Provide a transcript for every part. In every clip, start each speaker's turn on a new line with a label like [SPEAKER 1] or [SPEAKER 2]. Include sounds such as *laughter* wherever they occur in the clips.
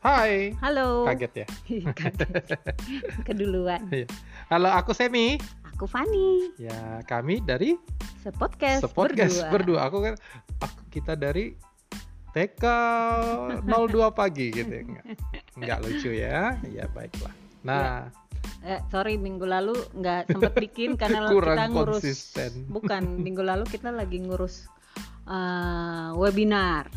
[SPEAKER 1] Hai.
[SPEAKER 2] Halo.
[SPEAKER 1] Kaget ya? *laughs*
[SPEAKER 2] Kaget. Keduluan.
[SPEAKER 1] Iya. Halo, aku Semi.
[SPEAKER 2] Aku Fani.
[SPEAKER 1] Ya, kami dari
[SPEAKER 2] Sepodcast,
[SPEAKER 1] Sepodcast
[SPEAKER 2] berdua.
[SPEAKER 1] berdua. Aku kan aku, kita dari TK 02 pagi gitu ya. Enggak, enggak lucu ya. Ya baiklah. Nah,
[SPEAKER 2] Eh, sorry minggu lalu nggak sempet bikin karena *laughs*
[SPEAKER 1] Kurang
[SPEAKER 2] kita ngurus.
[SPEAKER 1] konsisten.
[SPEAKER 2] Bukan minggu lalu kita lagi ngurus eh, webinar.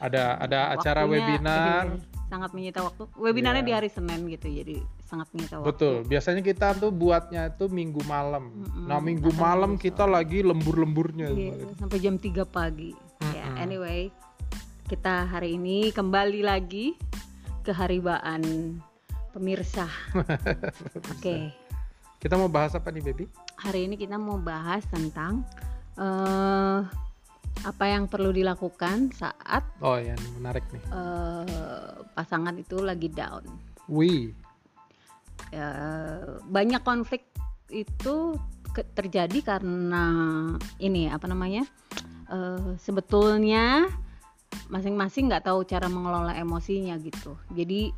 [SPEAKER 1] ada ada acara
[SPEAKER 2] Waktunya
[SPEAKER 1] webinar.
[SPEAKER 2] lebih- sangat menyita waktu. Webinarnya
[SPEAKER 1] Iya.
[SPEAKER 2] di hari Senin gitu, jadi sangat menyita waktu.
[SPEAKER 1] Betul. Biasanya kita tuh buatnya tuh minggu malam.
[SPEAKER 2] Mm-mm.
[SPEAKER 1] Nah, minggu
[SPEAKER 2] Atau
[SPEAKER 1] malam
[SPEAKER 2] minggu
[SPEAKER 1] kita lagi lembur-lemburnya.
[SPEAKER 2] Iya, sampai jam 3 pagi. Ya,
[SPEAKER 1] Mm-mm.
[SPEAKER 2] anyway, kita hari ini kembali lagi ke haribaan pemirsa. *laughs* Oke,
[SPEAKER 1] Kita mau bahas apa nih, Baby?
[SPEAKER 2] hari ini kita mau bahas tentang eh apa yang perlu dilakukan saat
[SPEAKER 1] Oh, ya, menarik nih.
[SPEAKER 2] eh, pasangan itu lagi down.
[SPEAKER 1] Wih.
[SPEAKER 2] Eh, banyak konflik itu ke- terjadi karena ini apa namanya? eh, sebetulnya masing-masing nggak tahu cara mengelola emosinya gitu. Jadi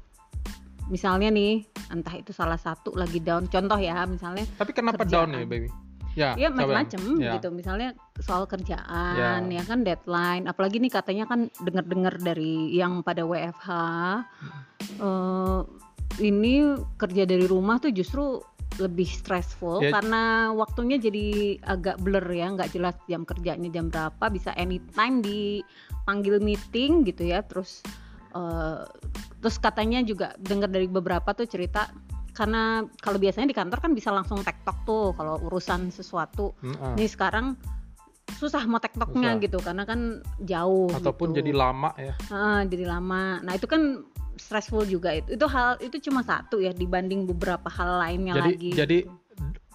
[SPEAKER 2] misalnya nih, entah itu salah satu lagi down. Contoh ya, misalnya
[SPEAKER 1] Tapi kenapa
[SPEAKER 2] Kerjaan.
[SPEAKER 1] down ya, Baby? Ya,
[SPEAKER 2] ya macam-macam
[SPEAKER 1] Ya.
[SPEAKER 2] gitu. Misalnya soal kerjaan,
[SPEAKER 1] Ya.
[SPEAKER 2] ya kan deadline. Apalagi nih katanya kan dengar-dengar dari yang pada WFH, eh, ini kerja dari rumah tuh justru lebih stressful
[SPEAKER 1] Ya.
[SPEAKER 2] karena waktunya jadi agak blur ya, nggak jelas jam kerjanya jam berapa, bisa anytime dipanggil meeting gitu ya. Terus eh, terus katanya juga dengar dari beberapa tuh cerita karena kalau biasanya di kantor kan bisa langsung tektok tuh kalau urusan sesuatu.
[SPEAKER 1] Mm-mm.
[SPEAKER 2] Nih sekarang susah mau tektoknya gitu karena kan jauh
[SPEAKER 1] Ataupun
[SPEAKER 2] gitu.
[SPEAKER 1] jadi lama ya.
[SPEAKER 2] Ah, jadi lama. Nah, itu kan stressful juga itu. Itu hal itu cuma satu ya dibanding beberapa hal lainnya
[SPEAKER 1] Jadi
[SPEAKER 2] lagi.
[SPEAKER 1] jadi
[SPEAKER 2] gitu.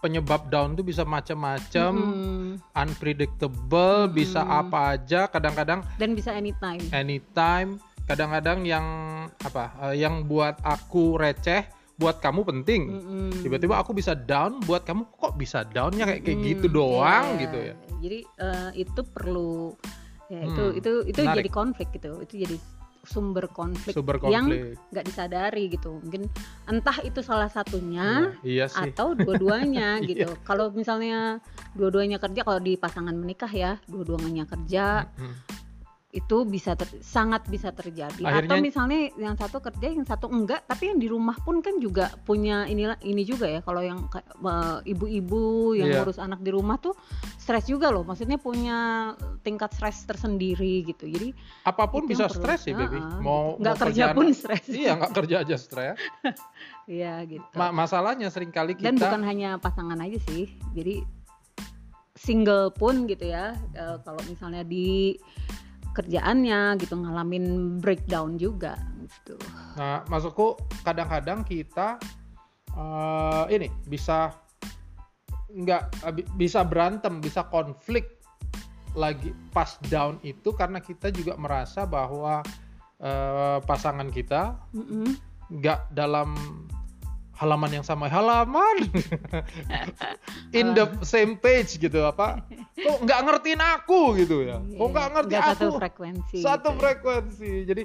[SPEAKER 1] penyebab down tuh bisa macam-macam,
[SPEAKER 2] Mm-mm.
[SPEAKER 1] unpredictable, bisa
[SPEAKER 2] Mm-mm.
[SPEAKER 1] apa aja, kadang-kadang
[SPEAKER 2] dan bisa anytime.
[SPEAKER 1] anytime, kadang-kadang yang apa? eh, yang buat aku receh, buat kamu penting.
[SPEAKER 2] Mm-mm.
[SPEAKER 1] Tiba-tiba aku bisa down, buat kamu kok bisa downnya kayak kayak
[SPEAKER 2] Mm,
[SPEAKER 1] gitu doang
[SPEAKER 2] iya.
[SPEAKER 1] gitu ya.
[SPEAKER 2] Jadi eh, itu perlu ya itu
[SPEAKER 1] Hmm,
[SPEAKER 2] itu itu
[SPEAKER 1] menarik.
[SPEAKER 2] jadi konflik gitu. Itu jadi sumber konflik
[SPEAKER 1] Sumber
[SPEAKER 2] yang
[SPEAKER 1] konflik.
[SPEAKER 2] nggak disadari gitu. Mungkin entah itu salah satunya
[SPEAKER 1] iya sih.
[SPEAKER 2] atau dua-duanya *laughs*
[SPEAKER 1] Iya.
[SPEAKER 2] gitu. Kalau misalnya dua-duanya kerja, kalau di pasangan menikah ya, dua-duanya kerja
[SPEAKER 1] Mm.
[SPEAKER 2] Itu bisa ter- sangat bisa terjadi.
[SPEAKER 1] Akhirnya-
[SPEAKER 2] Atau misalnya yang satu kerja, yang satu enggak, tapi yang di rumah pun kan juga punya inilah ini juga ya. Kalau yang ibu-ibu yang
[SPEAKER 1] Iya.
[SPEAKER 2] ngurus anak di rumah tuh stres juga loh. Maksudnya punya tingkat stres tersendiri gitu. Jadi
[SPEAKER 1] Apa
[SPEAKER 2] pun
[SPEAKER 1] bisa stres sih, baby.
[SPEAKER 2] Ah,
[SPEAKER 1] Mau
[SPEAKER 2] nggak
[SPEAKER 1] mau
[SPEAKER 2] kerja pun stres.
[SPEAKER 1] Iya, nggak kerja aja stres. *laughs*
[SPEAKER 2] Iya gitu.
[SPEAKER 1] Ma- masalahnya sering kali kita
[SPEAKER 2] dan bukan hanya pasangan aja sih jadi single pun gitu ya eh, kalau misalnya di kerjaannya gitu ngalamin breakdown juga gitu.
[SPEAKER 1] Nah, maksudku kadang-kadang kita eh, ini bisa nggak bi- bisa berantem, bisa konflik lagi pas down itu karena kita juga merasa bahwa eh, pasangan kita nggak dalam halaman yang sama halaman. *laughs* In the same page gitu apa? Kok nggak ngertiin aku gitu ya? Kok nggak ngerti
[SPEAKER 2] Nggak
[SPEAKER 1] aku?
[SPEAKER 2] satu frekuensi
[SPEAKER 1] satu
[SPEAKER 2] gitu ya.
[SPEAKER 1] frekuensi. Jadi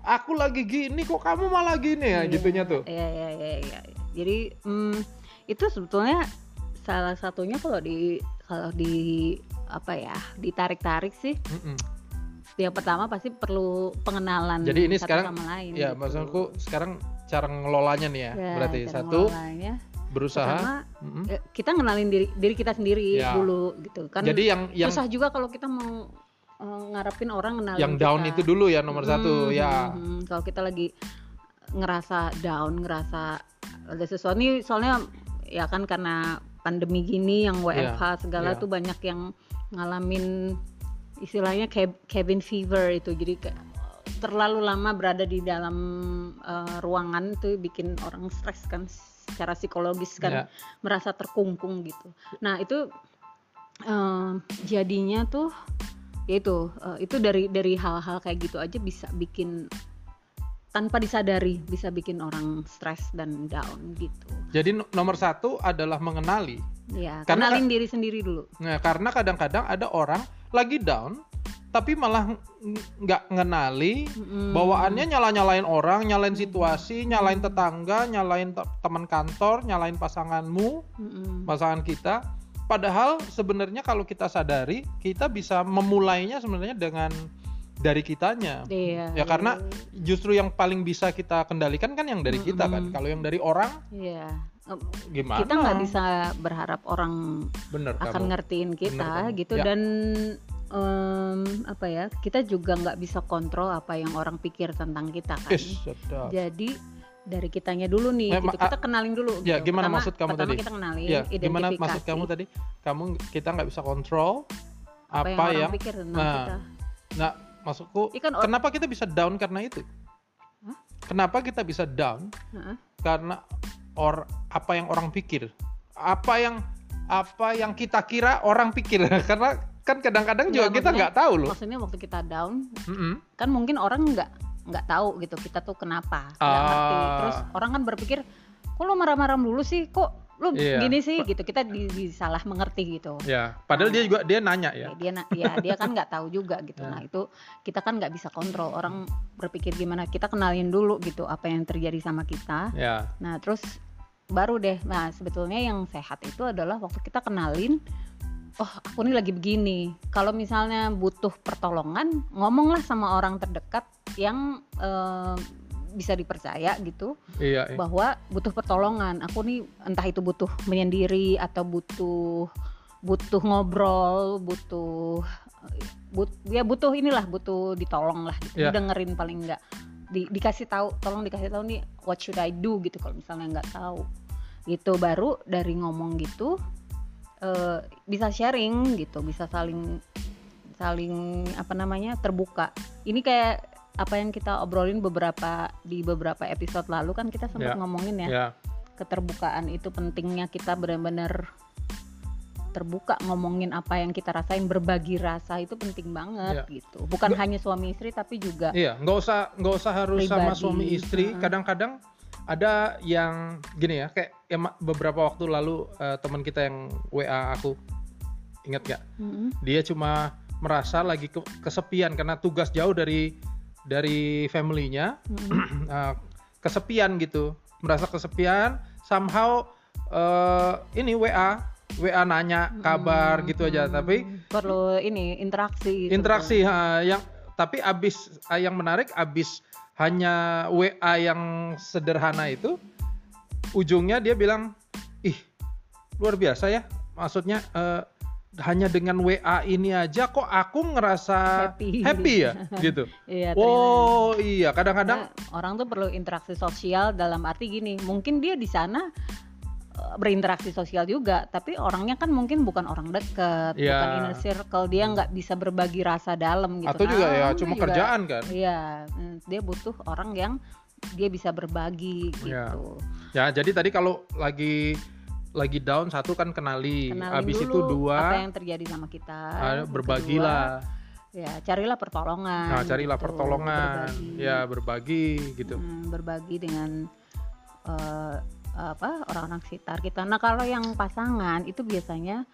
[SPEAKER 1] aku lagi gini kok kamu malah gini ya?
[SPEAKER 2] Iya,
[SPEAKER 1] gitunya tuh.
[SPEAKER 2] Iya iya iya iya. jadi mm, itu sebetulnya salah satunya kalau di kalau di apa ya ditarik-tarik sih.
[SPEAKER 1] Mm-mm.
[SPEAKER 2] yang pertama pasti perlu pengenalan
[SPEAKER 1] Jadi ini
[SPEAKER 2] satu
[SPEAKER 1] sekarang-
[SPEAKER 2] sama lain
[SPEAKER 1] ya
[SPEAKER 2] gitu.
[SPEAKER 1] maksudku sekarang cara ngelolanya nih ya,
[SPEAKER 2] Ya,
[SPEAKER 1] berarti satu
[SPEAKER 2] mengelolanya.
[SPEAKER 1] berusaha
[SPEAKER 2] Pertama,
[SPEAKER 1] Mm-mm.
[SPEAKER 2] eh, kita ngenalin diri diri kita sendiri
[SPEAKER 1] Ya.
[SPEAKER 2] dulu gitu kan
[SPEAKER 1] jadi yang yang
[SPEAKER 2] susah juga kalau kita mau eh, ngarepin orang ngenalin
[SPEAKER 1] yang down
[SPEAKER 2] kita.
[SPEAKER 1] itu dulu ya nomor satu
[SPEAKER 2] Hmm,
[SPEAKER 1] ya
[SPEAKER 2] hmm, hmm. kalau kita lagi ngerasa down ngerasa ada sesuatu nih soalnya ya kan karena pandemi gini yang WFH segala
[SPEAKER 1] ya.
[SPEAKER 2] tuh banyak yang ngalamin istilahnya cab- cabin fever itu jadi terlalu lama berada di dalam eh, ruangan tuh bikin orang stres kan secara psikologis kan
[SPEAKER 1] Ya.
[SPEAKER 2] merasa terkungkung gitu. Nah itu eh, jadinya tuh yaitu itu dari dari hal-hal kayak gitu aja bisa bikin tanpa disadari bisa bikin orang stres dan down gitu.
[SPEAKER 1] jadi no- nomor satu adalah mengenali
[SPEAKER 2] Ya,
[SPEAKER 1] Karena
[SPEAKER 2] kenalin diri sendiri dulu.
[SPEAKER 1] Nah, karena kadang-kadang ada orang lagi down, tapi malah ng- nggak ngenali
[SPEAKER 2] Mm-mm.
[SPEAKER 1] bawaannya nyala-nyalain orang, nyalain situasi, nyalain tetangga, nyalain te- teman kantor, nyalain pasanganmu,
[SPEAKER 2] Mm-mm.
[SPEAKER 1] pasangan kita. Padahal sebenarnya kalau kita sadari, kita bisa memulainya sebenarnya dengan dari kitanya.
[SPEAKER 2] Iya.
[SPEAKER 1] Ya karena justru yang paling bisa kita kendalikan kan yang dari kita kan. Kalau yang dari orang
[SPEAKER 2] Iya.
[SPEAKER 1] Gimana?
[SPEAKER 2] Kita nggak bisa berharap orang
[SPEAKER 1] bener
[SPEAKER 2] akan
[SPEAKER 1] kamu.
[SPEAKER 2] ngertiin kita
[SPEAKER 1] kamu.
[SPEAKER 2] gitu
[SPEAKER 1] Ya.
[SPEAKER 2] dan em, apa ya kita juga nggak bisa kontrol apa yang orang pikir tentang kita kan
[SPEAKER 1] Ish,
[SPEAKER 2] jadi dari kitanya dulu nih
[SPEAKER 1] Eh,
[SPEAKER 2] gitu. kita kenalin dulu
[SPEAKER 1] ya,
[SPEAKER 2] gitu.
[SPEAKER 1] gimana
[SPEAKER 2] Pertama-
[SPEAKER 1] maksud kamu
[SPEAKER 2] pertama
[SPEAKER 1] tadi?
[SPEAKER 2] kita kenalin
[SPEAKER 1] Ya, gimana maksud kamu tadi? Kamu kita nggak bisa kontrol
[SPEAKER 2] apa,
[SPEAKER 1] apa,
[SPEAKER 2] yang
[SPEAKER 1] yang,
[SPEAKER 2] pikir tentang
[SPEAKER 1] nah,
[SPEAKER 2] kita
[SPEAKER 1] nah maksudku
[SPEAKER 2] Ini kan or-
[SPEAKER 1] kenapa kita bisa down karena itu?
[SPEAKER 2] Hah?
[SPEAKER 1] Kenapa kita bisa down?
[SPEAKER 2] Heeh.
[SPEAKER 1] Karena or apa yang orang pikir, apa yang apa yang kita kira orang pikir *laughs* karena kan kadang-kadang juga kita nggak tahu loh.
[SPEAKER 2] maksudnya waktu kita down
[SPEAKER 1] Mm-mm.
[SPEAKER 2] kan mungkin orang nggak nggak tahu gitu kita tuh kenapa nggak ngerti
[SPEAKER 1] Ah.
[SPEAKER 2] terus orang kan berpikir kok lo marah-marah dulu sih kok lo
[SPEAKER 1] Iya.
[SPEAKER 2] gini sih gitu kita di, disalah mengerti gitu
[SPEAKER 1] Ya, padahal dia juga dia nanya ya.
[SPEAKER 2] Ya, dia na- ya dia kan nggak tahu juga gitu
[SPEAKER 1] Ya.
[SPEAKER 2] nah itu kita kan nggak bisa kontrol orang berpikir gimana kita kenalin dulu gitu apa yang terjadi sama kita
[SPEAKER 1] Ya,
[SPEAKER 2] nah terus baru deh nah sebetulnya yang sehat itu adalah waktu kita kenalin oh aku ini lagi begini kalau misalnya butuh pertolongan ngomonglah sama orang terdekat yang eh, bisa dipercaya gitu
[SPEAKER 1] iya. iya.
[SPEAKER 2] bahwa butuh pertolongan aku nih entah itu butuh menyendiri atau butuh butuh ngobrol butuh but ya butuh inilah butuh ditolong lah gitu
[SPEAKER 1] Ya.
[SPEAKER 2] dengerin paling enggak di, dikasih tahu tolong dikasih tahu nih what should I do gitu kalau misalnya nggak tahu itu baru dari ngomong gitu eh, bisa sharing gitu bisa saling saling apa namanya terbuka ini kayak apa yang kita obrolin beberapa di beberapa episode lalu kan kita sempat
[SPEAKER 1] Ya.
[SPEAKER 2] ngomongin ya
[SPEAKER 1] Ya,
[SPEAKER 2] keterbukaan itu pentingnya kita benar-benar terbuka ngomongin apa yang kita rasain berbagi rasa itu penting banget
[SPEAKER 1] Ya.
[SPEAKER 2] gitu bukan
[SPEAKER 1] Nggak-
[SPEAKER 2] hanya suami istri tapi juga
[SPEAKER 1] iya. Nggak usah nggak usah harus sama
[SPEAKER 2] Pribadi.
[SPEAKER 1] suami istri. Kadang-kadang ada yang gini ya, kayak ya, beberapa waktu lalu eh, teman kita yang WA aku ingat nggak?
[SPEAKER 2] Mm-mm.
[SPEAKER 1] Dia cuma merasa lagi ke- kesepian karena tugas jauh dari dari family-nya
[SPEAKER 2] Mm-mm.
[SPEAKER 1] uh, *clears throat* kesepian gitu merasa kesepian somehow uh, ini WA WA nanya kabar gitu aja tapi
[SPEAKER 2] perlu ini interaksi gitu.
[SPEAKER 1] interaksi ha, yang tapi abis ah, yang menarik abis hanya WA yang sederhana itu ujungnya dia bilang ih luar biasa ya. Maksudnya eh, hanya dengan WA ini aja kok aku ngerasa
[SPEAKER 2] Happy.
[SPEAKER 1] ya? *laughs* Gitu.
[SPEAKER 2] Iya,
[SPEAKER 1] oh iya. Kadang-kadang
[SPEAKER 2] Nah, orang tuh perlu interaksi sosial dalam arti gini, mungkin dia di sana berinteraksi sosial juga, tapi orangnya kan mungkin bukan orang deket,
[SPEAKER 1] Iya.
[SPEAKER 2] bukan inner circle, dia nggak bisa berbagi rasa dalam gitu.
[SPEAKER 1] atau juga
[SPEAKER 2] Nah,
[SPEAKER 1] ya
[SPEAKER 2] orang
[SPEAKER 1] cuma
[SPEAKER 2] juga-
[SPEAKER 1] kerjaan kan
[SPEAKER 2] Iya, mm, dia butuh orang yang dia bisa berbagi
[SPEAKER 1] Iya.
[SPEAKER 2] gitu.
[SPEAKER 1] ya jadi tadi kalau lagi lagi down satu kan kenali
[SPEAKER 2] Kenalin
[SPEAKER 1] habis
[SPEAKER 2] dulu
[SPEAKER 1] itu dua
[SPEAKER 2] apa yang terjadi sama kita.
[SPEAKER 1] ah, berbagilah
[SPEAKER 2] kedua, ya, carilah pertolongan.
[SPEAKER 1] nah carilah
[SPEAKER 2] gitu,
[SPEAKER 1] pertolongan
[SPEAKER 2] berbagi.
[SPEAKER 1] ya berbagi gitu
[SPEAKER 2] Hmm, berbagi dengan eh, apa orang-orang sekitar kita. Nah kalau yang pasangan itu biasanya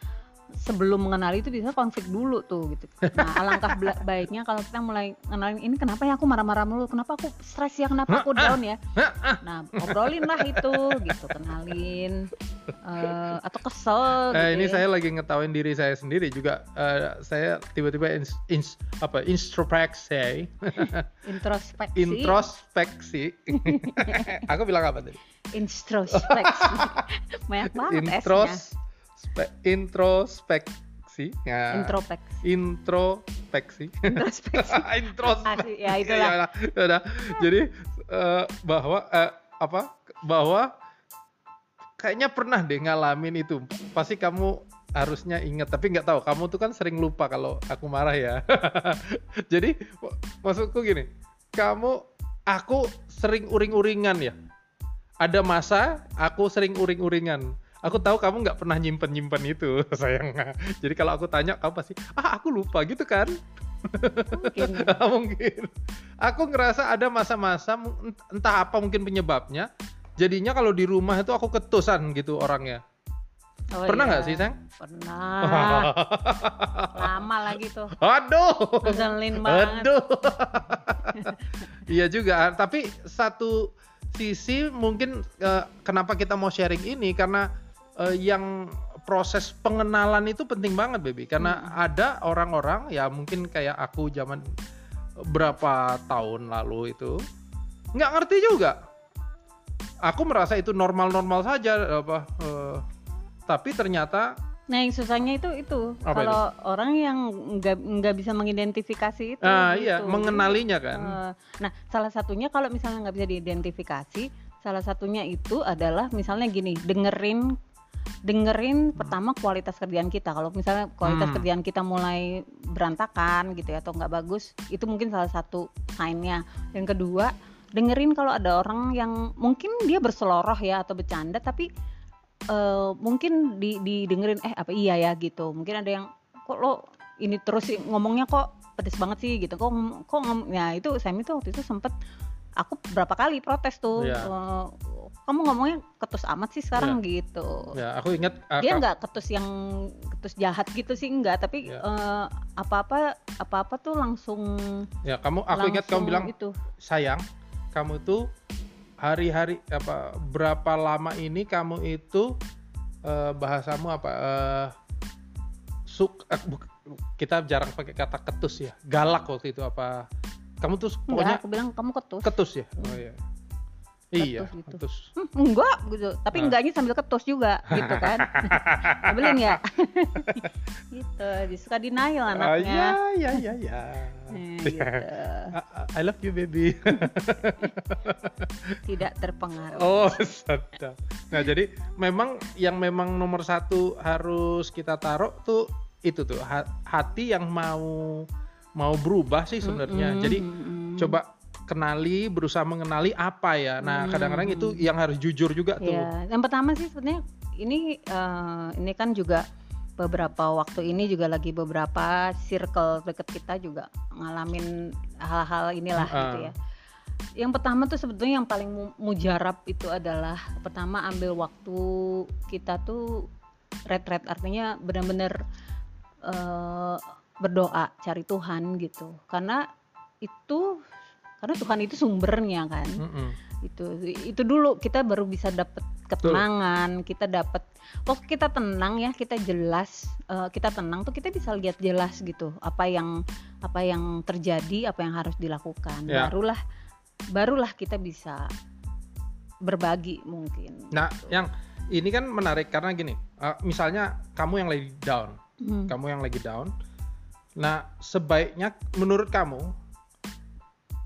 [SPEAKER 2] sebelum mengenali itu bisa konflik dulu tuh gitu. Nah *laughs* alangkah baiknya kalau kita mulai kenalin ini kenapa ya aku marah-marah mulu, kenapa aku stres ya, kenapa aku down ya. Nah obrolin lah itu gitu, kenalin eh, atau kesel.
[SPEAKER 1] Eh,
[SPEAKER 2] gitu
[SPEAKER 1] ini
[SPEAKER 2] ya.
[SPEAKER 1] saya lagi ngetawain diri saya sendiri juga. Eh, saya tiba-tiba ins, ins- apa introspeksi, *laughs*
[SPEAKER 2] introspeksi.
[SPEAKER 1] introspeksi. *laughs* Aku bilang apa tadi?
[SPEAKER 2] Introspeksi. *laughs* Banyak banget S-nya.
[SPEAKER 1] Intros, spe- introspeksi. Ya. *laughs*
[SPEAKER 2] Introspeksi.
[SPEAKER 1] Introspeksi.
[SPEAKER 2] Introspeksi. Ya, itulah.
[SPEAKER 1] udah, udah. Jadi eh, bahwa eh, apa? Bahwa kayaknya pernah deh ngalamin itu. Pasti kamu harusnya ingat, tapi nggak tahu. Kamu tuh kan sering lupa kalau aku marah ya. *laughs* Jadi mak- maksudku gini, kamu, aku sering uring-uringan ya. Ada masa aku sering uring-uringan. Aku tahu kamu nggak pernah nyimpen-nyimpen itu, *laughs* sayang. Jadi kalau aku tanya, kamu pasti, ah aku lupa gitu kan?
[SPEAKER 2] Mungkin. *laughs*
[SPEAKER 1] mungkin. Aku ngerasa ada masa-masa entah apa mungkin penyebabnya. Jadinya kalau di rumah itu aku ketusan gitu orangnya.
[SPEAKER 2] Oh,
[SPEAKER 1] Pernah
[SPEAKER 2] iya.
[SPEAKER 1] nggak sih, Sang?
[SPEAKER 2] Pernah. *laughs* Lama lagi tuh.
[SPEAKER 1] Aduh.
[SPEAKER 2] Ngeselin banget.
[SPEAKER 1] Aduh. iya juga, tapi satu sisi mungkin eh, kenapa kita mau sharing ini karena eh, yang proses pengenalan itu penting banget, baby. Karena ada orang-orang ya mungkin kayak aku zaman berapa tahun lalu itu nggak ngerti juga. Aku merasa itu normal-normal saja, apa. eh, tapi ternyata
[SPEAKER 2] Nah, yang susahnya itu itu
[SPEAKER 1] Apa
[SPEAKER 2] kalau orang yang nggak nggak bisa mengidentifikasi itu.
[SPEAKER 1] ah
[SPEAKER 2] gitu.
[SPEAKER 1] iya mengenalinya kan.
[SPEAKER 2] eh, nah, salah satunya kalau misalnya nggak bisa diidentifikasi, salah satunya itu adalah misalnya gini, dengerin dengerin pertama kualitas kerjaan kita. Kalau misalnya kualitas
[SPEAKER 1] Hmm.
[SPEAKER 2] kerjaan kita mulai berantakan gitu ya atau nggak bagus, itu mungkin salah satu sign-nya. Yang kedua, dengerin kalau ada orang yang mungkin dia berseloroh ya atau bercanda tapi eh, mungkin di didengerin eh apa iya ya? gitu. Mungkin ada yang kok lo ini terus ngomongnya kok pedes banget sih? gitu. Kok kok ya itu Sam itu waktu itu sempet aku berapa kali protes tuh
[SPEAKER 1] Iya.
[SPEAKER 2] eh, kamu ngomongnya ketus amat sih sekarang? Gitu.
[SPEAKER 1] Ya, aku ingat ah,
[SPEAKER 2] dia nggak ketus yang ketus jahat gitu sih enggak tapi
[SPEAKER 1] Iya.
[SPEAKER 2] eh, apa-apa apa-apa tuh langsung
[SPEAKER 1] ya kamu aku ingat kamu bilang
[SPEAKER 2] itu.
[SPEAKER 1] Sayang kamu tuh hari-hari apa berapa lama ini kamu itu eh, bahasamu apa eh, suk eh, kita jarang pakai kata ketus ya galak waktu itu apa kamu tuh
[SPEAKER 2] enggak
[SPEAKER 1] pokoknya
[SPEAKER 2] aku bilang kamu ketus.
[SPEAKER 1] ketus ya? Oh iya iya
[SPEAKER 2] gitu.
[SPEAKER 1] ketus
[SPEAKER 2] Hmm, enggak gitu tapi
[SPEAKER 1] Ah.
[SPEAKER 2] enggaknya sambil ketus juga gitu kan *laughs* Nyebelin ya *laughs* gitu disuka denial
[SPEAKER 1] Ah,
[SPEAKER 2] anaknya
[SPEAKER 1] ya ya ya ya
[SPEAKER 2] Eh, *laughs* gitu.
[SPEAKER 1] I love you baby
[SPEAKER 2] tidak terpengaruh
[SPEAKER 1] Oh, sedap. Nah, jadi memang yang memang nomor satu harus kita taruh tuh itu tuh ha- hati yang mau mau berubah sih sebenarnya.
[SPEAKER 2] Mm-mm,
[SPEAKER 1] Jadi
[SPEAKER 2] mm-mm.
[SPEAKER 1] coba kenali, berusaha mengenali apa ya. Nah,
[SPEAKER 2] Hmm.
[SPEAKER 1] kadang-kadang itu yang harus jujur juga tuh.
[SPEAKER 2] Ya, yang pertama sih sebenarnya ini eh, ini kan juga beberapa waktu ini juga lagi beberapa circle deket kita juga ngalamin hal-hal inilah
[SPEAKER 1] Ah.
[SPEAKER 2] gitu ya. Yang pertama tuh sebetulnya yang paling mu- mujarab itu adalah pertama ambil waktu kita tuh retret artinya benar-benar eh, berdoa cari Tuhan gitu. Karena itu karena Tuhan itu sumbernya kan
[SPEAKER 1] Mm-mm.
[SPEAKER 2] itu itu dulu kita baru bisa dapat ketenangan kita dapat waktu kita tenang ya kita jelas eh, kita tenang tuh kita bisa lihat jelas gitu apa yang apa yang terjadi apa yang harus dilakukan
[SPEAKER 1] Ya.
[SPEAKER 2] barulah barulah kita bisa berbagi mungkin
[SPEAKER 1] Nah,
[SPEAKER 2] gitu.
[SPEAKER 1] yang ini kan menarik karena gini. eh, misalnya kamu yang lagi down,
[SPEAKER 2] Hmm.
[SPEAKER 1] kamu yang lagi down. Nah, sebaiknya menurut kamu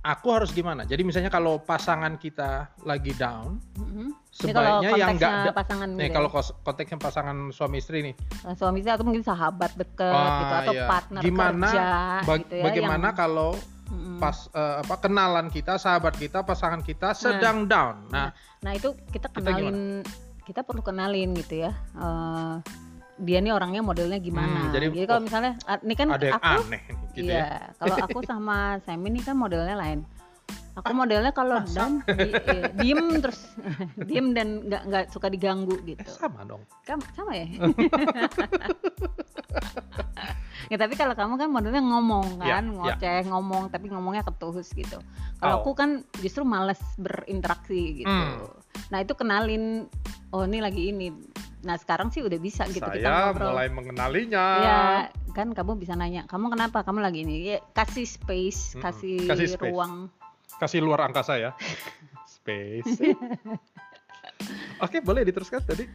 [SPEAKER 1] aku harus gimana? Jadi misalnya kalau pasangan kita lagi down,
[SPEAKER 2] Mhm. Ini
[SPEAKER 1] sebaiknya yang enggak
[SPEAKER 2] pasangan
[SPEAKER 1] nih
[SPEAKER 2] gitu ya.
[SPEAKER 1] kalau kos- konteksnya pasangan suami istri nih.
[SPEAKER 2] Eh, suami istri atau mungkin sahabat deket
[SPEAKER 1] Ah,
[SPEAKER 2] gitu atau
[SPEAKER 1] iya.
[SPEAKER 2] partner
[SPEAKER 1] Gimana
[SPEAKER 2] kerja
[SPEAKER 1] Bag-
[SPEAKER 2] gitu ya
[SPEAKER 1] bagaimana
[SPEAKER 2] yang-
[SPEAKER 1] kalau pas eh, apa kenalan kita, sahabat kita, pasangan kita sedang down. Nah,
[SPEAKER 2] Nah itu kita
[SPEAKER 1] Kita
[SPEAKER 2] kenalin, kita, perlu kenalin gitu ya. eh, dia nih orangnya modelnya gimana.
[SPEAKER 1] Hmm, jadi,
[SPEAKER 2] jadi, kalau
[SPEAKER 1] oh,
[SPEAKER 2] misalnya, ah, ini kan
[SPEAKER 1] ada yang
[SPEAKER 2] aku,
[SPEAKER 1] aneh gitu *laughs*
[SPEAKER 2] iya.
[SPEAKER 1] ya.
[SPEAKER 2] Kalau aku sama Sam ini kan modelnya lain. Aku modelnya kalau down di- iya, diem terus, *laughs* diem dan nggak nggak suka diganggu gitu.
[SPEAKER 1] Eh, sama dong.
[SPEAKER 2] Kamu sama ya? *laughs* ya tapi kalau kamu kan modelnya ngomong
[SPEAKER 1] Ya,
[SPEAKER 2] kan,
[SPEAKER 1] ya.
[SPEAKER 2] ngoceh ngomong tapi ngomongnya ketuhus gitu. Kalau
[SPEAKER 1] Oh.
[SPEAKER 2] aku kan justru males berinteraksi gitu.
[SPEAKER 1] Hmm.
[SPEAKER 2] Nah itu kenalin, oh ini lagi ini. Nah sekarang sih udah bisa gitu kita
[SPEAKER 1] Saya
[SPEAKER 2] ngobrol.
[SPEAKER 1] mulai mengenalinya.
[SPEAKER 2] Ya kan kamu bisa nanya, kamu kenapa? Kamu lagi ini? Ya, kasih space,
[SPEAKER 1] Mm-mm,
[SPEAKER 2] kasih,
[SPEAKER 1] kasih space.
[SPEAKER 2] ruang.
[SPEAKER 1] Kasih luar angkasa ya. *laughs* Space. *laughs* Oke, boleh diteruskan tadi. *laughs*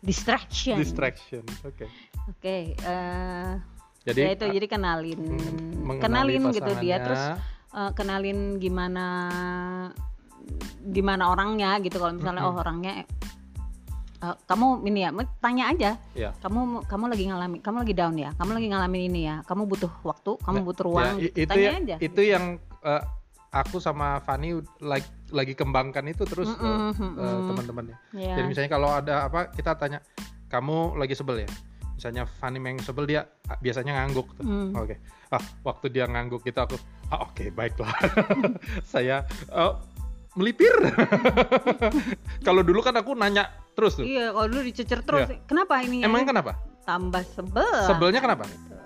[SPEAKER 2] Distraction.
[SPEAKER 1] Distraction. Oke.
[SPEAKER 2] Oke. eh,
[SPEAKER 1] Jadi
[SPEAKER 2] ya itu jadi kenalin,
[SPEAKER 1] mm,
[SPEAKER 2] kenalin gitu dia terus eh, kenalin gimana gimana orangnya gitu kalau misalnya
[SPEAKER 1] Mm-mm.
[SPEAKER 2] oh orangnya eh, kamu ini ya tanya aja
[SPEAKER 1] Ya.
[SPEAKER 2] kamu kamu lagi ngalamin kamu lagi down ya kamu lagi ngalamin ini ya kamu butuh waktu kamu
[SPEAKER 1] Nah,
[SPEAKER 2] butuh ruang
[SPEAKER 1] Ya,
[SPEAKER 2] gitu.
[SPEAKER 1] itu
[SPEAKER 2] tanya
[SPEAKER 1] ya,
[SPEAKER 2] aja
[SPEAKER 1] itu yang eh, aku sama Fani lagi, lagi kembangkan itu terus eh,
[SPEAKER 2] Mm-mm,
[SPEAKER 1] eh,
[SPEAKER 2] mm-mm.
[SPEAKER 1] teman-temannya.
[SPEAKER 2] ya.
[SPEAKER 1] Jadi misalnya kalau ada apa kita tanya kamu lagi sebel ya. Misalnya Fani yang sebel dia ah, biasanya ngangguk tuh.
[SPEAKER 2] Hmm.
[SPEAKER 1] Oke. Ah, waktu dia ngangguk gitu aku ah oke baiklah. *laughs* Saya eh, melipir. *laughs* kalau dulu kan aku nanya terus tuh.
[SPEAKER 2] iya kalau dulu dicecer terus kenapa ini
[SPEAKER 1] Emang kenapa?
[SPEAKER 2] tambah sebel.
[SPEAKER 1] Sebelnya kenapa?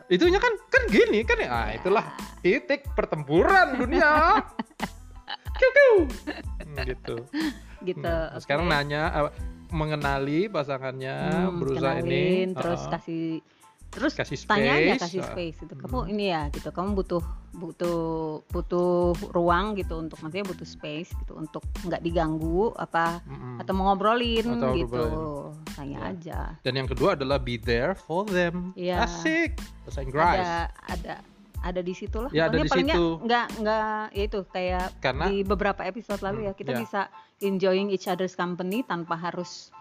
[SPEAKER 1] Itunya kan kan gini kan ya. Ah, itulah titik pertempuran dunia. *laughs* Kiu, kiu. Hmm, gitu.
[SPEAKER 2] gitu.
[SPEAKER 1] Hmm,
[SPEAKER 2] oke.
[SPEAKER 1] Sekarang nanya eh, mengenali pasangannya,
[SPEAKER 2] Hmm,
[SPEAKER 1] berusaha
[SPEAKER 2] kenalin,
[SPEAKER 1] ini,
[SPEAKER 2] terus
[SPEAKER 1] uh,
[SPEAKER 2] kasih terus
[SPEAKER 1] kasih
[SPEAKER 2] tanya aja
[SPEAKER 1] space,
[SPEAKER 2] kasih
[SPEAKER 1] uh,
[SPEAKER 2] space itu kamu
[SPEAKER 1] hmm.
[SPEAKER 2] ini ya gitu kamu butuh butuh butuh ruang gitu untuk maksudnya butuh space gitu untuk nggak diganggu apa
[SPEAKER 1] mm-mm.
[SPEAKER 2] atau mau ngobrolin
[SPEAKER 1] Atau
[SPEAKER 2] gitu
[SPEAKER 1] ngobrolin.
[SPEAKER 2] tanya
[SPEAKER 1] Ya.
[SPEAKER 2] aja
[SPEAKER 1] Dan yang kedua adalah be there for them.
[SPEAKER 2] Iya.
[SPEAKER 1] Asik. Bahasa Inggris.
[SPEAKER 2] ada ada ada di situ lah
[SPEAKER 1] Ya, ada
[SPEAKER 2] Pokoknya
[SPEAKER 1] di
[SPEAKER 2] paling nggak-
[SPEAKER 1] situ.
[SPEAKER 2] nggak nggak ya itu kayak
[SPEAKER 1] Karena
[SPEAKER 2] di beberapa episode lalu ya
[SPEAKER 1] Hmm,
[SPEAKER 2] kita
[SPEAKER 1] ya.
[SPEAKER 2] bisa enjoying each other's company tanpa harus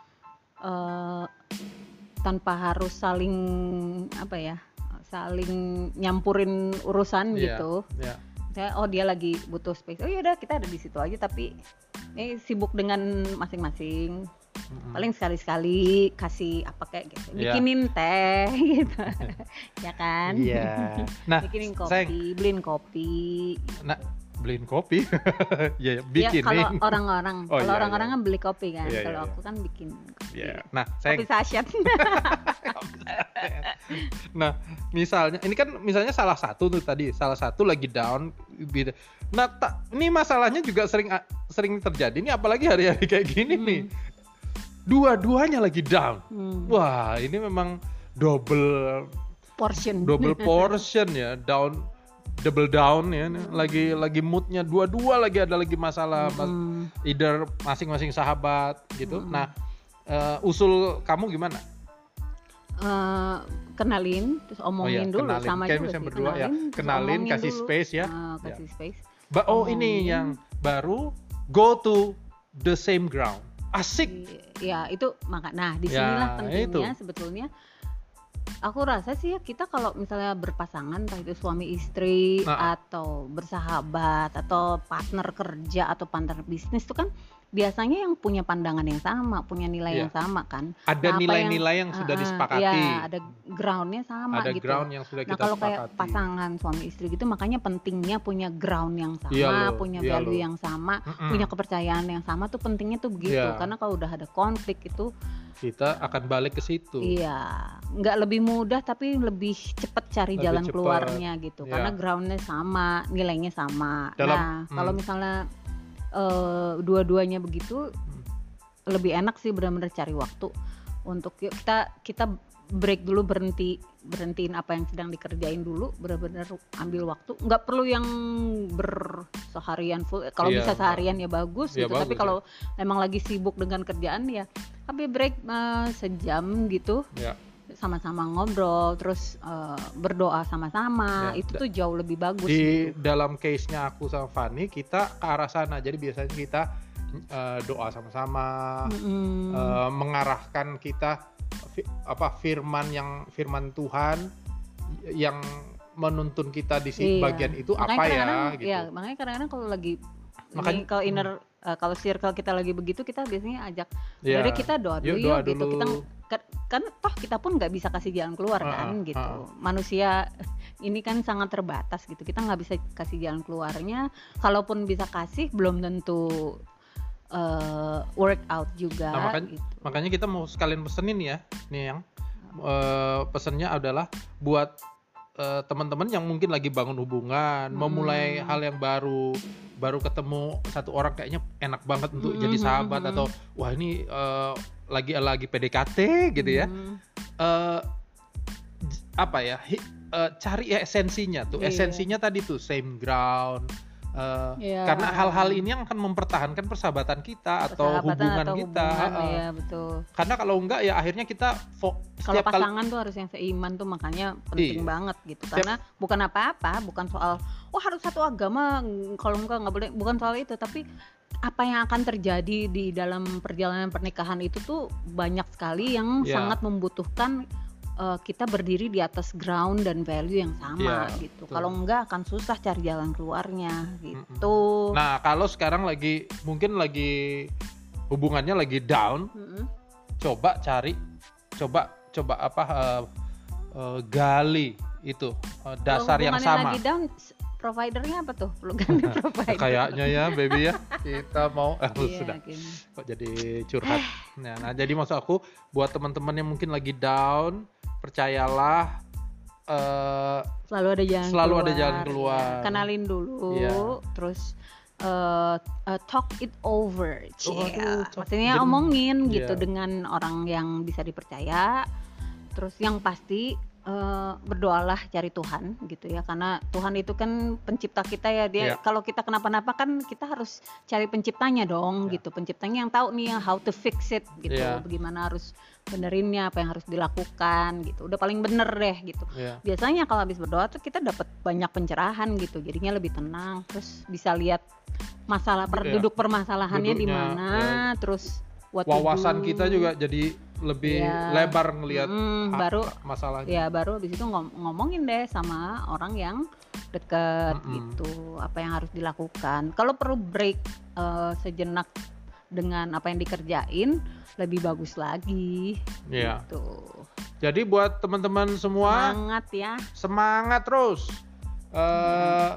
[SPEAKER 2] eh, tanpa harus saling apa ya saling nyampurin urusan
[SPEAKER 1] Iya,
[SPEAKER 2] gitu
[SPEAKER 1] ya.
[SPEAKER 2] saya oh dia lagi butuh space oh yaudah kita ada di situ aja tapi eh, sibuk dengan masing-masing
[SPEAKER 1] Mm-mm.
[SPEAKER 2] paling sekali-sekali kasih apa kayak gitu
[SPEAKER 1] Iya.
[SPEAKER 2] bikinin teh *laughs* gitu ya kan
[SPEAKER 1] Iya. *laughs* Nah,
[SPEAKER 2] bikinin kopi
[SPEAKER 1] sayang,
[SPEAKER 2] beliin kopi
[SPEAKER 1] nah beliin kopi. *laughs* Iya,
[SPEAKER 2] ya
[SPEAKER 1] bikinin.
[SPEAKER 2] kalau orang-orang
[SPEAKER 1] Oh,
[SPEAKER 2] kalau
[SPEAKER 1] iya,
[SPEAKER 2] orang-orang
[SPEAKER 1] iya.
[SPEAKER 2] kan beli kopi kan
[SPEAKER 1] Iya, iya,
[SPEAKER 2] kalau
[SPEAKER 1] iya.
[SPEAKER 2] aku kan bikin kopi
[SPEAKER 1] Iya. Nah,
[SPEAKER 2] kopi
[SPEAKER 1] saya
[SPEAKER 2] sachet *laughs*
[SPEAKER 1] Nah, misalnya ini kan misalnya salah satu tuh tadi, salah satu lagi down gitu. Nah, tak, ini masalahnya juga sering sering terjadi nih apalagi hari-hari kayak gini
[SPEAKER 2] Hmm.
[SPEAKER 1] nih. Dua-duanya lagi down.
[SPEAKER 2] Hmm,
[SPEAKER 1] Wah, ini memang double
[SPEAKER 2] portion
[SPEAKER 1] double *laughs* portion ya, down double down ya. Lagi lagi moodnya dua-dua lagi ada lagi masalah mas-
[SPEAKER 2] Hmm.
[SPEAKER 1] either masing-masing sahabat gitu.
[SPEAKER 2] Hmm.
[SPEAKER 1] Nah, eh, usul kamu gimana?
[SPEAKER 2] Eh, kenalin terus omongin dulu
[SPEAKER 1] Oh iya, kenalin.
[SPEAKER 2] sama
[SPEAKER 1] Kayak
[SPEAKER 2] juga
[SPEAKER 1] berdua ya,
[SPEAKER 2] terus
[SPEAKER 1] kenalin, kasih
[SPEAKER 2] dulu.
[SPEAKER 1] space ya.
[SPEAKER 2] Eh, kasih space
[SPEAKER 1] Ba- oh ini
[SPEAKER 2] Omongin.
[SPEAKER 1] yang baru go to the same ground. Asik.
[SPEAKER 2] ya itu maka nah
[SPEAKER 1] Ya,
[SPEAKER 2] di sinilah
[SPEAKER 1] itu.
[SPEAKER 2] pentingnya sebetulnya aku rasa sih ya kita kalau misalnya berpasangan entah itu suami istri
[SPEAKER 1] Nah.
[SPEAKER 2] atau bersahabat atau partner kerja atau partner bisnis itu kan biasanya yang punya pandangan yang sama punya nilai
[SPEAKER 1] Iya.
[SPEAKER 2] yang sama kan
[SPEAKER 1] Ada
[SPEAKER 2] Nah,
[SPEAKER 1] nilai-nilai yang,
[SPEAKER 2] Ah,
[SPEAKER 1] sudah
[SPEAKER 2] ah,
[SPEAKER 1] disepakati.
[SPEAKER 2] ya, ada groundnya sama
[SPEAKER 1] ada
[SPEAKER 2] gitu
[SPEAKER 1] ground yang sudah
[SPEAKER 2] Nah
[SPEAKER 1] kita
[SPEAKER 2] kalau kayak pasangan suami istri gitu makanya pentingnya punya ground yang sama,
[SPEAKER 1] Iya loh,
[SPEAKER 2] punya
[SPEAKER 1] iya
[SPEAKER 2] value
[SPEAKER 1] loh.
[SPEAKER 2] yang sama,
[SPEAKER 1] Mm-mm.
[SPEAKER 2] punya kepercayaan yang sama tuh pentingnya tuh begitu.
[SPEAKER 1] Iya.
[SPEAKER 2] Karena kalau udah ada konflik itu,
[SPEAKER 1] kita akan balik ke situ.
[SPEAKER 2] iya nggak lebih mudah tapi lebih cepet cari
[SPEAKER 1] Lebih
[SPEAKER 2] jalan
[SPEAKER 1] cepet,
[SPEAKER 2] keluarnya gitu.
[SPEAKER 1] iya.
[SPEAKER 2] Karena groundnya sama, nilainya sama.
[SPEAKER 1] Dalam-
[SPEAKER 2] nah kalau
[SPEAKER 1] hmm.
[SPEAKER 2] misalnya eh, dua-duanya begitu,
[SPEAKER 1] Hmm.
[SPEAKER 2] lebih enak sih benar-benar cari waktu untuk yuk kita kita break dulu berhenti berhentiin apa yang sedang dikerjain dulu benar-benar ambil waktu nggak perlu yang berseharian full kalau
[SPEAKER 1] Iya,
[SPEAKER 2] bisa seharian ya bagus
[SPEAKER 1] Iya,
[SPEAKER 2] gitu tapi
[SPEAKER 1] bagus,
[SPEAKER 2] kalau memang lagi sibuk dengan kerjaan ya ambil break eh, sejam gitu
[SPEAKER 1] Ya.
[SPEAKER 2] Sama-sama ngobrol terus eh, berdoa sama-sama
[SPEAKER 1] Ya,
[SPEAKER 2] itu tuh jauh lebih bagus
[SPEAKER 1] Di
[SPEAKER 2] gitu.
[SPEAKER 1] dalam case-nya aku sama Fanny, kita ke arah sana. Jadi biasanya kita eh, doa sama-sama,
[SPEAKER 2] Mm-mm.
[SPEAKER 1] eh, mengarahkan kita fi- apa firman yang firman Tuhan yang menuntun kita di
[SPEAKER 2] Iya.
[SPEAKER 1] bagian itu
[SPEAKER 2] Makanya
[SPEAKER 1] apa ya
[SPEAKER 2] kadang-kadang-
[SPEAKER 1] gitu.
[SPEAKER 2] iya, makanya kadang-kadang kalau lagi
[SPEAKER 1] Makanya-
[SPEAKER 2] kalau inner eh, kalau circle kita lagi begitu kita biasanya ajak
[SPEAKER 1] Ya.
[SPEAKER 2] Kita doa dulu
[SPEAKER 1] Yuk,
[SPEAKER 2] yuk,
[SPEAKER 1] doa
[SPEAKER 2] gitu
[SPEAKER 1] dulu.
[SPEAKER 2] kita kan, kan toh kita pun nggak bisa kasih jalan keluar
[SPEAKER 1] Ah,
[SPEAKER 2] kan gitu
[SPEAKER 1] ah.
[SPEAKER 2] manusia ini kan sangat terbatas gitu kita nggak bisa kasih jalan keluarnya kalaupun bisa kasih belum tentu eh, work out juga
[SPEAKER 1] Nah, makanya-
[SPEAKER 2] gitu.
[SPEAKER 1] Makanya kita mau sekalian pesenin ya, nih yang eh, pesennya adalah buat eh, teman-teman yang mungkin lagi bangun hubungan, memulai
[SPEAKER 2] Hmm.
[SPEAKER 1] hal yang baru, baru ketemu satu orang kayaknya enak banget untuk
[SPEAKER 2] Hmm,
[SPEAKER 1] jadi
[SPEAKER 2] hmm,
[SPEAKER 1] sahabat
[SPEAKER 2] hmm,
[SPEAKER 1] atau wah ini eh, lagi lagi PDKT gitu ya.
[SPEAKER 2] Hmm,
[SPEAKER 1] Eh, j- apa ya? hi- eh, cari ya esensinya tuh.
[SPEAKER 2] Iya.
[SPEAKER 1] Esensinya tadi tuh same ground. Eh,
[SPEAKER 2] Iya.
[SPEAKER 1] Karena hal-hal ini yang akan mempertahankan persahabatan kita atau
[SPEAKER 2] persahabatan
[SPEAKER 1] hubungan
[SPEAKER 2] atau
[SPEAKER 1] kita.
[SPEAKER 2] hubungan,
[SPEAKER 1] Heeh.
[SPEAKER 2] ya betul
[SPEAKER 1] Karena kalau enggak ya akhirnya kita
[SPEAKER 2] kalau
[SPEAKER 1] setiap kali
[SPEAKER 2] pasangan tuh harus yang seiman tuh makanya penting
[SPEAKER 1] Iya.
[SPEAKER 2] banget gitu karena bukan apa-apa bukan soal oh harus satu agama kalau enggak nggak boleh bukan soal itu tapi apa yang akan terjadi di dalam perjalanan pernikahan itu tuh banyak sekali yang
[SPEAKER 1] Iya.
[SPEAKER 2] sangat membutuhkan uh, kita berdiri di atas ground dan value yang sama
[SPEAKER 1] Iya,
[SPEAKER 2] gitu kalau enggak akan susah cari jalan keluarnya gitu
[SPEAKER 1] Nah, kalau sekarang lagi mungkin lagi hubungannya lagi down,
[SPEAKER 2] Mm-mm.
[SPEAKER 1] coba cari coba coba apa eh, eh, gali itu eh, dasar yang sama.
[SPEAKER 2] lagi down providernya apa tuh perlu ganti *laughs* provider
[SPEAKER 1] Kayaknya ya, baby ya. Kita mau *laughs* eh,
[SPEAKER 2] Iya,
[SPEAKER 1] sudah
[SPEAKER 2] gini.
[SPEAKER 1] kok jadi curhat. *sighs* Nah, nah, jadi maksud aku buat teman-teman yang mungkin lagi down percayalah eh,
[SPEAKER 2] selalu ada jalan
[SPEAKER 1] Selalu
[SPEAKER 2] keluar,
[SPEAKER 1] ada jalan
[SPEAKER 2] ya.
[SPEAKER 1] keluar.
[SPEAKER 2] kenalin dulu
[SPEAKER 1] Iya.
[SPEAKER 2] terus eh, eh, talk it over cie.
[SPEAKER 1] aduh, talk-
[SPEAKER 2] maksudnya
[SPEAKER 1] jadi-
[SPEAKER 2] omongin gitu
[SPEAKER 1] iya.
[SPEAKER 2] dengan orang yang bisa dipercaya terus yang pasti eh, berdoalah cari Tuhan gitu ya karena Tuhan itu kan pencipta kita ya dia
[SPEAKER 1] Iya.
[SPEAKER 2] kalau kita kenapa-napa kan kita harus cari penciptanya dong
[SPEAKER 1] Iya.
[SPEAKER 2] gitu penciptanya yang tahu nih how to fix it gitu
[SPEAKER 1] Iya.
[SPEAKER 2] bagaimana harus benerinnya apa yang harus dilakukan gitu udah paling bener deh gitu
[SPEAKER 1] ya.
[SPEAKER 2] biasanya kalau habis berdoa tuh kita dapat banyak pencerahan gitu jadinya lebih tenang terus bisa lihat masalah per,
[SPEAKER 1] Iya.
[SPEAKER 2] duduk permasalahannya di mana terus what to
[SPEAKER 1] wawasan kita juga jadi lebih
[SPEAKER 2] Iya.
[SPEAKER 1] lebar ngelihat
[SPEAKER 2] Mm,
[SPEAKER 1] ha-
[SPEAKER 2] baru
[SPEAKER 1] masalahnya.
[SPEAKER 2] ya baru habis itu ngom- ngomongin deh sama orang yang deket
[SPEAKER 1] Mm-mm.
[SPEAKER 2] gitu apa yang harus dilakukan kalau perlu break eh, sejenak dengan apa yang dikerjain lebih bagus lagi
[SPEAKER 1] Iya.
[SPEAKER 2] gitu
[SPEAKER 1] Jadi buat teman-teman semua
[SPEAKER 2] semangat ya
[SPEAKER 1] semangat terus. Eh,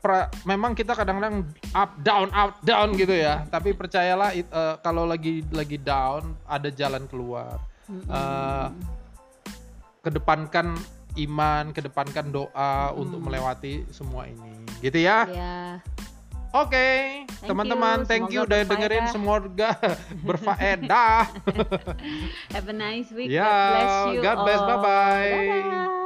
[SPEAKER 1] pra- memang kita kadang-kadang up down up down gitu ya. Tapi percayalah it- eh, kalau lagi lagi down ada jalan keluar. Eh, kedepankan iman, kedepankan doa
[SPEAKER 2] Mm.
[SPEAKER 1] untuk melewati semua ini. Gitu ya.
[SPEAKER 2] ya
[SPEAKER 1] Oke,
[SPEAKER 2] Thank
[SPEAKER 1] teman-teman, thank you udah dengerin semoga *laughs* berfaedah.
[SPEAKER 2] have a nice week
[SPEAKER 1] Ya,
[SPEAKER 2] God bless you
[SPEAKER 1] God bless.
[SPEAKER 2] all.
[SPEAKER 1] Bye-bye.
[SPEAKER 2] Dadah.